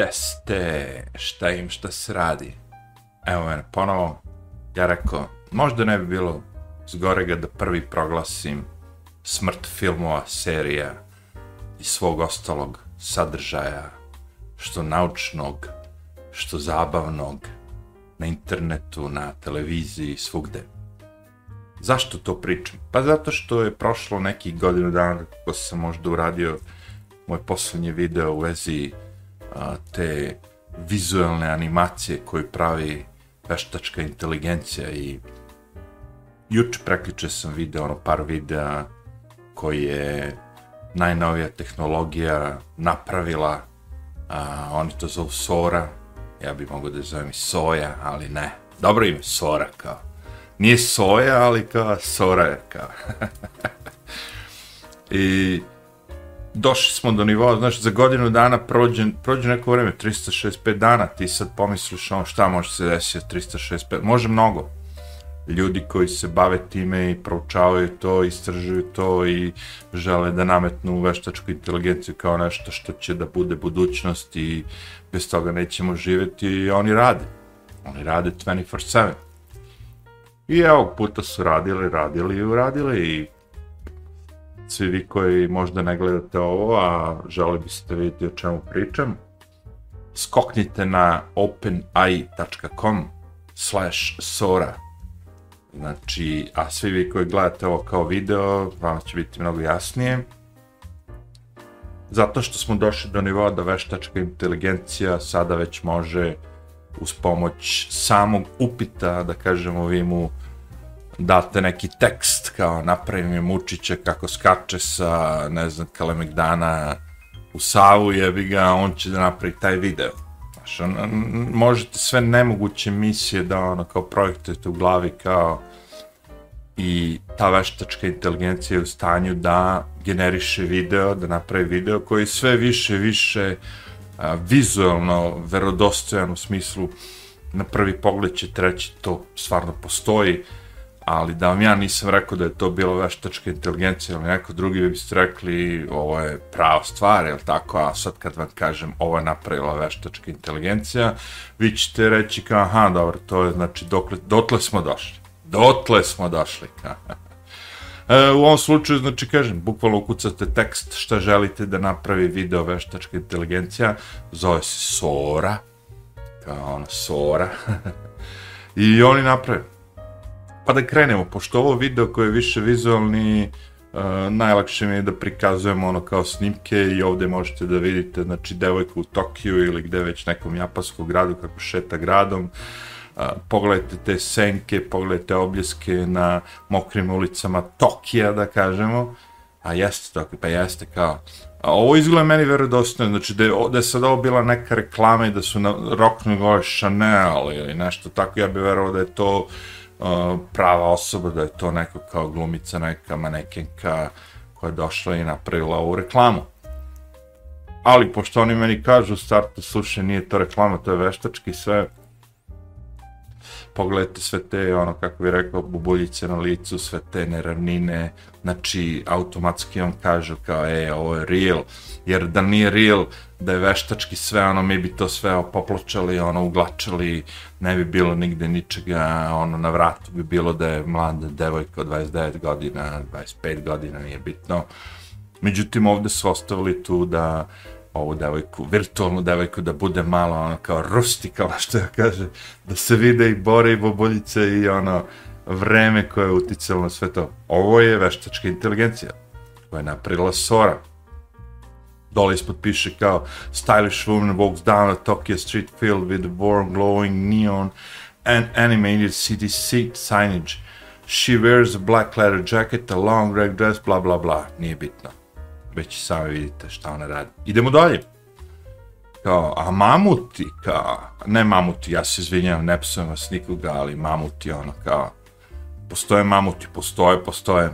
teste, šta im šta se radi. Evo mene, ponovo, ja rekao, možda ne bi bilo zgorega da prvi proglasim smrt filmova, serija i svog ostalog sadržaja, što naučnog, što zabavnog, na internetu, na televiziji, svugde. Zašto to pričam? Pa zato što je prošlo nekih godinu dana kako sam možda uradio moj poslednji video u vezi te vizualne animacije koje pravi veštačka inteligencija i juče prekliče sam video ono par videa koji je najnovija tehnologija napravila a, oni to zovu Sora. Ja bih mogao da zovem i Soja ali ne, dobro ime Sora kao. Nije Soja ali kao Sora je kao. I došli smo do nivoa, znaš, za godinu dana prođe, prođe neko vreme, 365 dana, ti sad pomisliš ono šta može se desiti 365, može mnogo. Ljudi koji se bave time i proučavaju to, istražuju to i žele da nametnu veštačku inteligenciju kao nešto što će da bude budućnost i bez toga nećemo živjeti i oni rade. Oni rade 24-7. I evo puta su radili, radili i uradili i svi vi koji možda ne gledate ovo, a želi biste vidjeti o čemu pričam, skoknite na openai.com slash sora. Znači, a svi vi koji gledate ovo kao video, vam će biti mnogo jasnije. Zato što smo došli do nivoa da veštačka inteligencija sada već može uz pomoć samog upita, da kažemo, vi mu date neki tekst, kao napravi mi Mučića kako skače sa, ne znam, Kalemegdana u Savu, jebi ga, on će da napravi taj video. Znaš, on, možete sve nemoguće misije da ono kao projektujete u glavi kao i ta veštačka inteligencija je u stanju da generiše video, da napravi video koji sve više više a, vizualno verodostojan u smislu na prvi pogled će treći to stvarno postoji, ali da vam ja nisam rekao da je to bilo veštačka inteligencija ili neko drugi bi biste rekli ovo je prava stvar, je tako, a sad kad vam kažem ovo je napravila veštačka inteligencija, vi ćete reći kao aha, dobro, to je znači dokle, dotle smo došli, dotle smo došli, E, u ovom slučaju, znači, kažem, bukvalno ukucate tekst šta želite da napravi video veštačka inteligencija, zove se Sora, kao ona Sora, i oni naprave pa da krenemo, pošto ovo video koji je više vizualni, uh, najlakše mi je da prikazujemo ono kao snimke i ovde možete da vidite, znači, devojku u Tokiju ili gde već nekom japanskom gradu kako šeta gradom, uh, pogledajte te senke, pogledajte obljeske na mokrim ulicama Tokija, da kažemo, a jeste Tokija, pa jeste kao, a ovo izgleda meni verodostojno, znači da je, da je sad ovo bila neka reklama i da su na roknu gore Chanel ili nešto tako, ja bih verovao da je to uh, prava osoba, da je to neko kao glumica, neka manekenka koja je došla i napravila ovu reklamu. Ali, pošto oni meni kažu u startu, slušaj, nije to reklama, to je veštački sve, pogledajte sve te, ono, kako bih rekao, bubuljice na licu, sve te neravnine, znači, automatski on kaže kao, e, ovo je real, jer da nije real, da je veštački sve, ono, mi bi to sve popločali, ono, uglačali, ne bi bilo nigde ničega, ono, na vratu bi bilo da je mlada devojka od 29 godina, 25 godina, nije bitno. Međutim, ovde su ostavili tu da ovu devojku, virtualnu devojku, da bude malo ono kao rustikala, što ja kaže, da se vide i bore i bobuljice i ono vreme koje je uticalo na sve to. Ovo je veštačka inteligencija koja je napravila Sora. Dole ispod piše kao stylish woman walks down a Tokyo street filled with warm glowing neon and animated city seat signage. She wears a black leather jacket, a long red dress, bla bla bla. Nije bitno već sami vidite šta ona radi. Idemo dalje. Kao, a mamuti, kao, ne mamuti, ja se izvinjam, ne psujem vas nikoga, ali mamuti, ono, kao, postoje mamuti, postoje, postoje.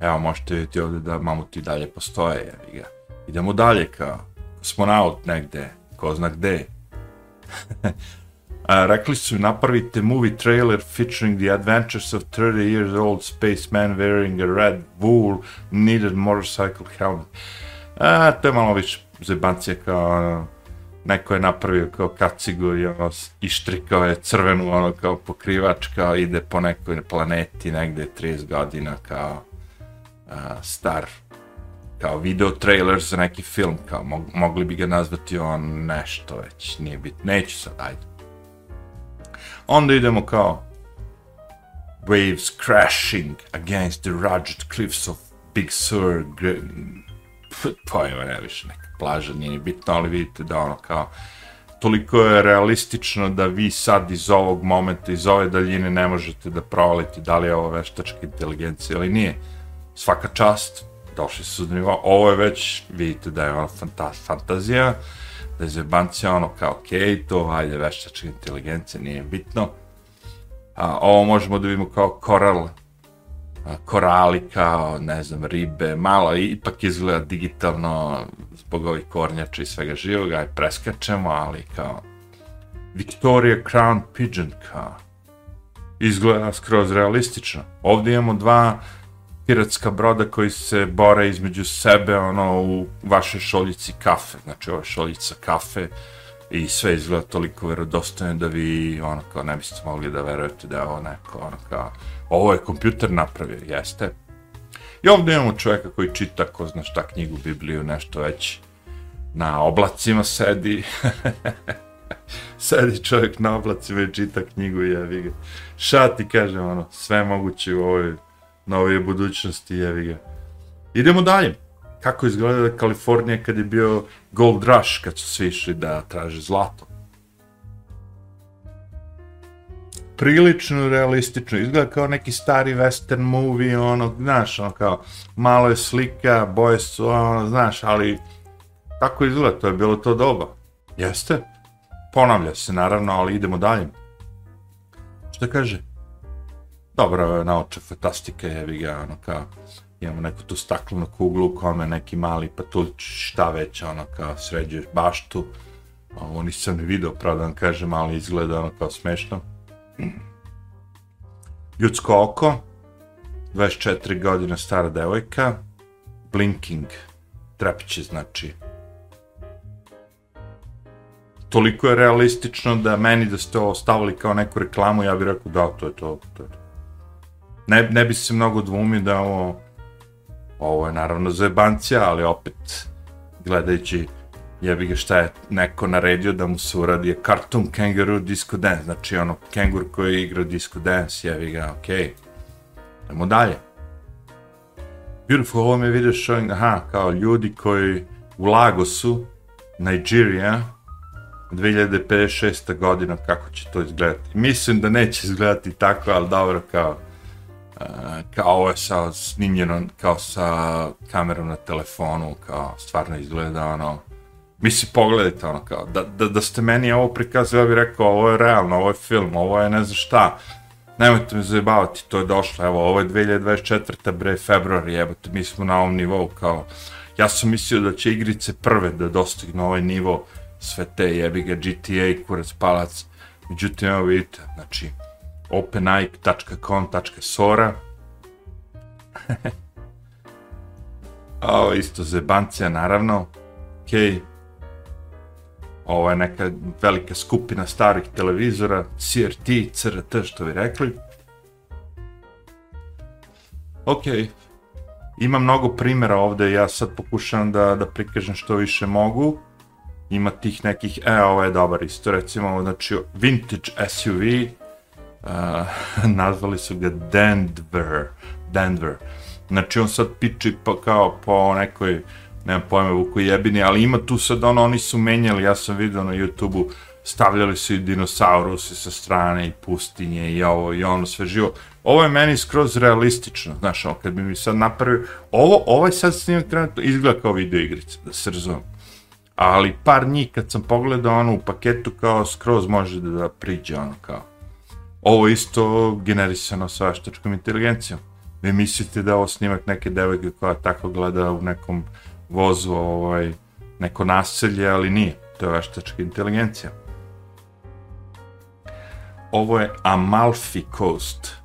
Evo, možete vidjeti ovdje da mamuti dalje postoje, jevi ga. Idemo dalje, kao, kosmonaut negde, ko zna gde. A, rekli su napravite movie trailer featuring the adventures of 30 years old spaceman wearing a red wool needed motorcycle helmet. A, to je malo više zebancija kao ono, neko je napravio kao kacigu i ono, ištrikao je crvenu ono kao pokrivač, kao ide po nekoj planeti negde 30 godina kao a, star kao video trailer za neki film, kao mog, mogli bi ga nazvati on nešto već, nije bit, neću sad, ajde. Onda idemo kao waves crashing against the rugged cliffs of Big Sur, pojma ne više, neka plaža, nije bitno, ali vidite da ono kao, toliko je realistično da vi sad iz ovog momenta, iz ove daljine ne možete da provalite da li je ovo veštačka inteligencija ili nije. Svaka čast, došli su do nivoa, ovo je već, vidite da je ono fanta fantazija, da zebancija ono kao, ok, to, ajde, veštačka inteligencija, nije bitno. A, ovo možemo da vidimo kao koral, a, korali kao, ne znam, ribe, malo, ipak izgleda digitalno zbog ovih kornjača i svega živoga, aj preskačemo, ali kao Victoria Crown Pigeon kao izgleda skroz realistično. Ovdje imamo dva piratska broda koji se bore između sebe ono u vašoj šoljici kafe, znači ova šoljica kafe i sve izgleda toliko verodostojno da vi ono kao ne biste mogli da verujete da je ovo neko ono kao ovo je kompjuter napravio, jeste. I ovdje imamo čovjeka koji čita, ko zna šta knjigu, Bibliju, nešto već na oblacima sedi. sedi čovjek na oblacima i čita knjigu i jevi ga. Šta ti kažem, ono, sve moguće u ovoj nove budućnosti, jevi ga. Idemo dalje. Kako izgleda Kalifornija kad je bio Gold Rush, kad su svi išli da traže zlato? prilično realistično, izgleda kao neki stari western movie, ono, znaš, ono kao, malo je slika, boje su, ono, znaš, ali tako izgleda, to je bilo to doba. Jeste? Ponavlja se, naravno, ali idemo dalje. Šta kaže? Dobro, naoče fantastike, jevi ga, ono, kao, imamo neku tu staklenu kuglu, kome neki mali patuć, šta već, ono, kao, sređuješ baštu, ovo nisam ni video, pravda vam kažem, ali izgleda, ono, kao, smešno. Ljudsko oko, 24 godina stara devojka, blinking, trepće znači. Toliko je realistično da meni da ste ovo stavili kao neku reklamu, ja bih rekao da, to je to. to, je to. Ne, ne bi se mnogo dvumio da ovo, ovo je naravno zajebancija, ali opet gledajući jebi ga šta je neko naredio da mu se uradi je Cartoon Kangaroo Disco Dance, znači ono kengur koji igra Disco Dance, jebi ga, okej. Okay. Idemo dalje. Beautiful, ovo mi je video showing, aha, kao ljudi koji u Lagosu, Nigeria, 2056. godina, kako će to izgledati. Mislim da neće izgledati tako, ali dobro, kao, kao ovo je sa snimljeno, kao sa kamerom na telefonu, kao stvarno izgleda ono, Mislim, pogledajte ono kao, da, da, da ste meni ovo prikazali, ja bih rekao, ovo je realno, ovo je film, ovo je ne znam šta. Nemojte me zajebavati, to je došlo, evo, ovo je 2024. bre, februar, jebote, mi smo na ovom nivou, kao, ja sam mislio da će igrice prve da dostignu ovaj nivo, sve te jebi ga GTA, kurac, palac, međutim, evo vidite, znači, openike.com.sora, ovo isto zebancija, naravno, okej, okay ovo je neka velika skupina starih televizora, CRT, CRT, što bi rekli. Ok, ima mnogo primjera ovde, ja sad pokušavam da, da prikažem što više mogu. Ima tih nekih, e, ovo je dobar isto, recimo, znači, vintage SUV, uh, nazvali su ga Denver, Denver. Znači, on sad piči pa, kao po nekoj nema pojma vuku jebini, ali ima tu sad ono, oni su menjali, ja sam vidio na YouTube-u, stavljali su i dinosaurusi sa strane i pustinje i ovo i ono sve živo. Ovo je meni skroz realistično, znaš, ono, kad bi mi sad napravio, ovo, ovaj sad snimak trenutno izgleda kao video igrica, da se razumem. Ali par njih kad sam pogledao ono u paketu kao skroz može da, da priđe ono kao. Ovo isto generisano sa veštačkom inteligencijom. Vi mislite da ovo snimak neke devojke koja tako gleda u nekom vozu ovaj, neko naselje, ali nije. To je veštačka inteligencija. Ovo je Amalfi Coast,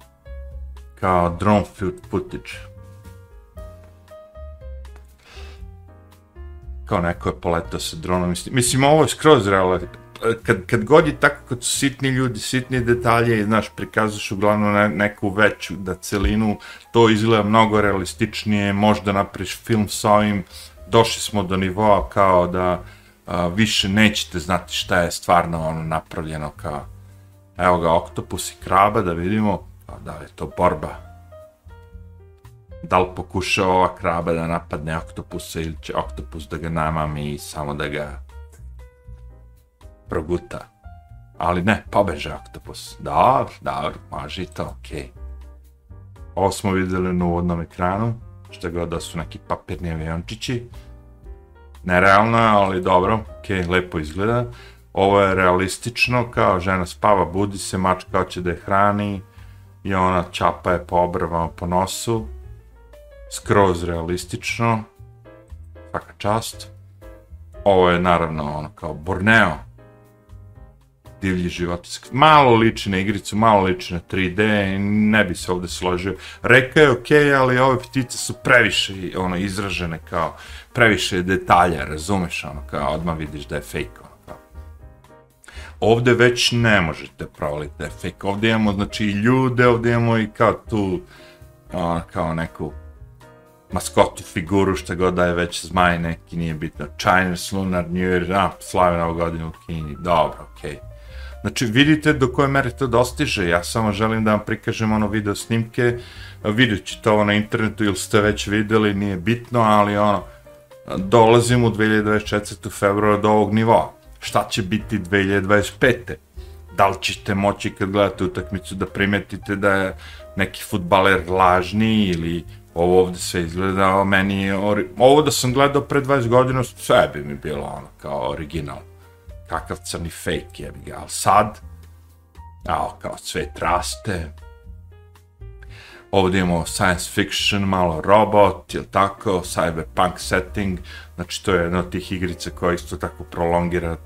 kao drone footage. kao neko je poletao sa dronom. Mislim, mislim ovo je skroz realno. Kad, kad god je tako, kad su sitni ljudi, sitni detalje, znaš, prikazaš uglavnom ne, neku veću da celinu, to izgleda mnogo realističnije, možda napriš film sa ovim, došli smo do nivoa kao da a, više nećete znati šta je stvarno ono napravljeno kao evo ga oktopus i kraba da vidimo a, da li je to borba? Da li pokuša ova kraba da napadne oktopusa ili će oktopus da ga namami i samo da ga proguta. Ali ne, pobeže oktopus. Dobro, dobro, može i to, okej. Okay. Ovo smo vidjeli na uvodnom ekranu, što god da su neki papirni aviončići. Nerealno je, ali dobro, okej, okay, lepo izgleda. Ovo je realistično, kao žena spava, budi se, mačka hoće da je hrani i ona čapa je po obrvama po nosu skroz realistično, svaka čast. Ovo je naravno ono kao Borneo, divlji životinski. Malo liči na igricu, malo liči na 3D, ne bi se ovde složio. Reka je okej, okay, ali ove ptice su previše ono, izražene kao previše detalja, razumeš, ono, kao odmah vidiš da je fake, ono, kao. Ovde već ne možete provaliti da je fake. Ovde imamo, znači, i ljude, ovde imamo i kao tu, ono, kao neku maskotu, figuru, šta god da je već zmaj neki, nije bitno. Chinese Lunar New Year, a, slave novu godinu u Kini, dobro, okej. Okay. Znači, vidite do koje mere to dostiže, ja samo želim da vam prikažem ono video snimke, vidjet ćete ovo na internetu ili ste već videli, nije bitno, ali ono, dolazim u 2024. februara do ovog nivoa. Šta će biti 2025. Da li ćete moći kad gledate utakmicu da primetite da je neki futbaler lažni ili ovo ovde sve izgleda, meni je, ori... ovo da sam gledao pre 20 godina, sve bi mi bilo ono, kao original. Kakav crni fake je bi ga, ali sad, ao, kao sve traste, ovdje imamo science fiction, malo robot, ili tako, cyberpunk setting, znači to je jedna od tih igrica koja isto tako prolongira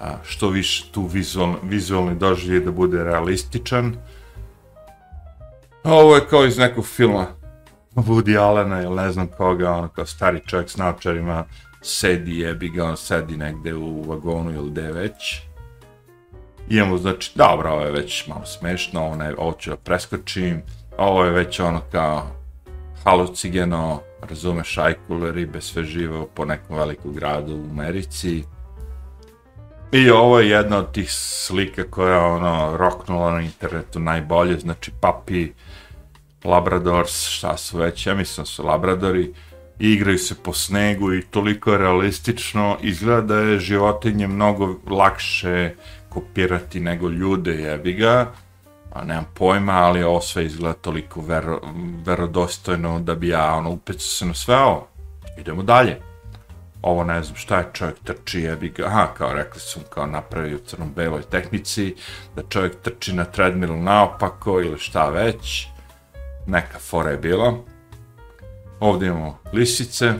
a, što više tu vizual, vizualni doživlje da bude realističan. Ovo je kao iz nekog filma Woody Allena ili ne znam koga, ono kao stari čovjek s naočarima, sedi jebi ga, on sedi negde u vagonu ili gde već. Imamo, znači, dobro, ovo je već malo smešno, ovo, ne, ovo ću da preskočim, ovo je već ono kao halucigeno, razumeš, ajkule, ribe, sve živo po nekom velikom gradu u Americi. I ovo je jedna od tih slika koja je ono roknula na internetu najbolje, znači papi, Labradors, šta su već, ja mislim su Labradori, igraju se po snegu i toliko je realistično, izgleda da je životinje mnogo lakše kopirati nego ljude, jebi ga, a nemam pojma, ali ovo sve izgleda toliko vero, verodostojno da bi ja ono, upecao se na sve ovo. Idemo dalje. Ovo ne znam šta je, čovjek trči, jebi ga, aha, kao rekli su kao napravi u crno-beloj tehnici, da čovjek trči na treadmill naopako ili šta već neka fora je bila. Ovdje imamo lisice.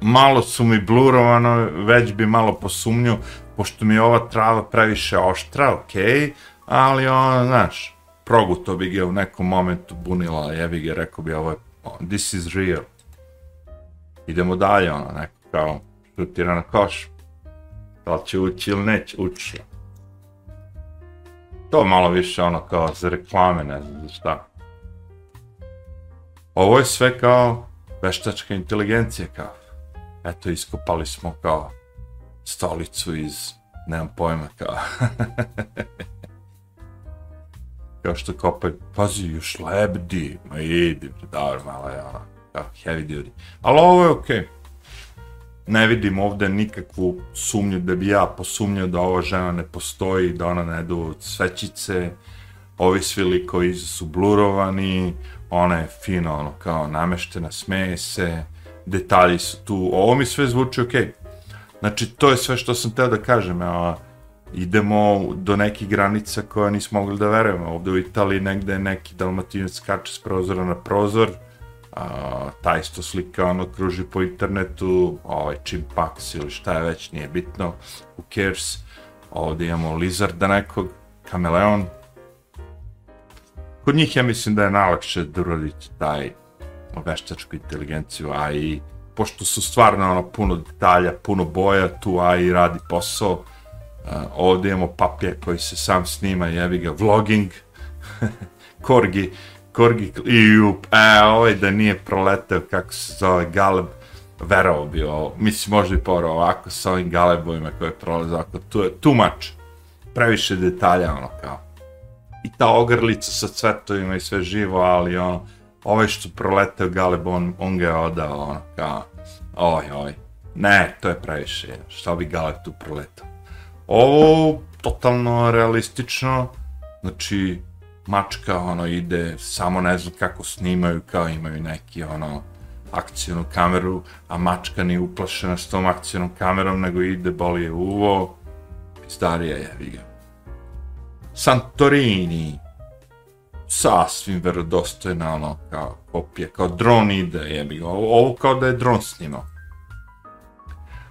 Malo su mi blurovano, već bi malo posumnju, pošto mi je ova trava previše oštra, ok, ali ono, znaš, proguto bi ga u nekom momentu bunila, jebi ga, rekao bi ovo je, this is real. Idemo dalje, ono, neko kao šutira na koš. Da li će ući ili neće ući to malo više ono kao za reklame, ne znam za šta. Ovo je sve kao veštačka inteligencija kao. Eto, iskopali smo kao stolicu iz, nemam pojma, kao. kao što kopaju, pazi, još lebdi, ma idi, dobro, malo je ono, kao heavy duty. Ali ovo je okej. Okay ne vidim ovde nikakvu sumnju da bi ja posumnjao da ova žena ne postoji, da ona ne du svećice, ovi svi likovi su blurovani, ona je fino, ono, kao nameštena, smeje se, detalji su tu, ovo mi sve zvuči okej. Okay. Znači, to je sve što sam teo da kažem, a, idemo do nekih granica koja nismo mogli da verujemo. Ovde u Italiji negde neki dalmatinac skače s prozora na prozor, a, ta isto slika ono kruži po internetu, ovaj Chimpax ili šta je već, nije bitno, who cares, ovdje imamo Lizarda nekog, Kameleon, kod njih ja mislim da je najlakše da uraditi taj veštačku inteligenciju, AI, pošto su stvarno ono, puno detalja, puno boja, tu AI radi posao. Uh, ovdje imamo papje koji se sam snima, jevi ga, vlogging, korgi, korgi, i up, e, ovaj da nije proletao, kako se zove, Galeb, verovao bi ovo, mislim, možda i porao ovako sa ovim Galebovima koje prolaze, ovako, tu je too much, previše detalja, ono, kao. I ta ogrlica sa cvetovima i sve živo, ali, ono, ovaj što proletao Galeb, on, on ga je odao, ono, kao, oj, oj, ne, to je previše, šta bi Galeb tu proletao. Ovo, totalno realistično, znači, mačka, ono, ide, samo ne znam kako snimaju, kao imaju neki, ono, akcijnu kameru, a mačka nije uplašena s tom akcijnom kamerom, nego ide, boli je uvo, starija je, vidio. Santorini, sasvim verodostojna, ono, kao kopija, kao dron ide, jebi ga, ovo, ovo kao da je dron snimao.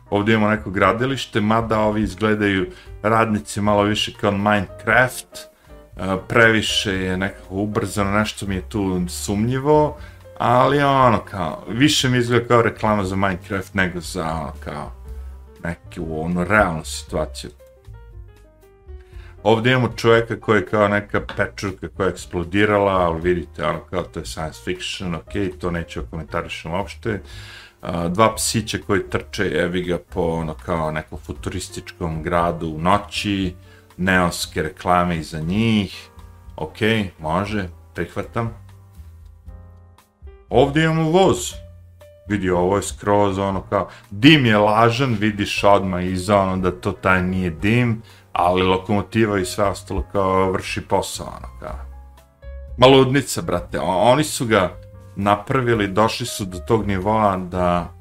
Ovdje imamo neko gradilište, mada ovi izgledaju radnici malo više kao Minecraft, e, previše je nekako ubrzano, nešto mi je tu sumnjivo, ali ono kao, više mi izgleda kao reklama za Minecraft nego za ono kao neku ono realnu situaciju. Ovdje imamo čovjeka koji je kao neka pečurka koja je eksplodirala, ali vidite, ono kao to je science fiction, ok, to neću komentarišem uopšte. Uh, dva psića koji trče, eviga po ono kao nekom futurističkom gradu u noći, neonske reklame iza njih, ok, može, prihvatam. Ovdje imamo voz, vidi ovo je skroz ono kao, dim je lažan, vidiš odmah iza ono da to taj nije dim, ali lokomotiva i sve ostalo kao vrši posao, ono kao. Maludnica, brate, oni su ga napravili, došli su do tog nivoa da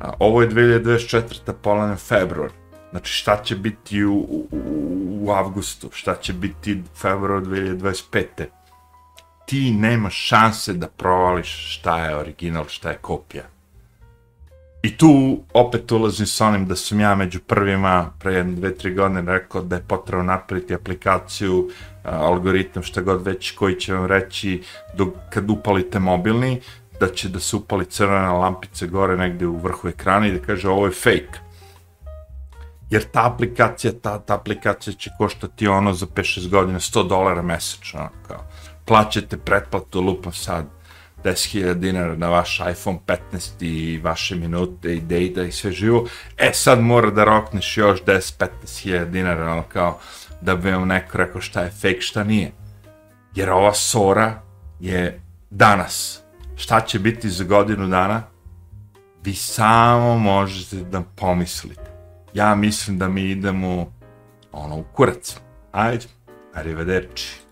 a, ovo je 2024. polan februar. Znači šta će biti u, u, u avgustu, šta će biti februar 2025. Ti nemaš šanse da provališ šta je original, šta je kopija. I tu opet ulazim s onim da sam ja među prvima pre jedne, dve, tri godine rekao da je potrebno napraviti aplikaciju, e, algoritam, šta god već, koji će vam reći dok, kad upalite mobilni, da će da se upali crvena lampica gore negde u vrhu ekrana i da kaže ovo je fake. Jer ta aplikacija, ta, ta aplikacija će koštati ono za 5-6 godina 100 dolara mesečno. Ono kao. Plaćate pretplatu, lupam sad, 10.000 dinara na vaš iPhone 15 i vaše minute i data i sve živo, e sad mora da rokneš još 10-15.000 dinara, ono kao da bi vam neko rekao šta je fake, šta nije. Jer ova Sora je danas. Šta će biti za godinu dana? Vi samo možete da pomislite. Ja mislim da mi idemo ono u kurac. Ajde, arrivederci.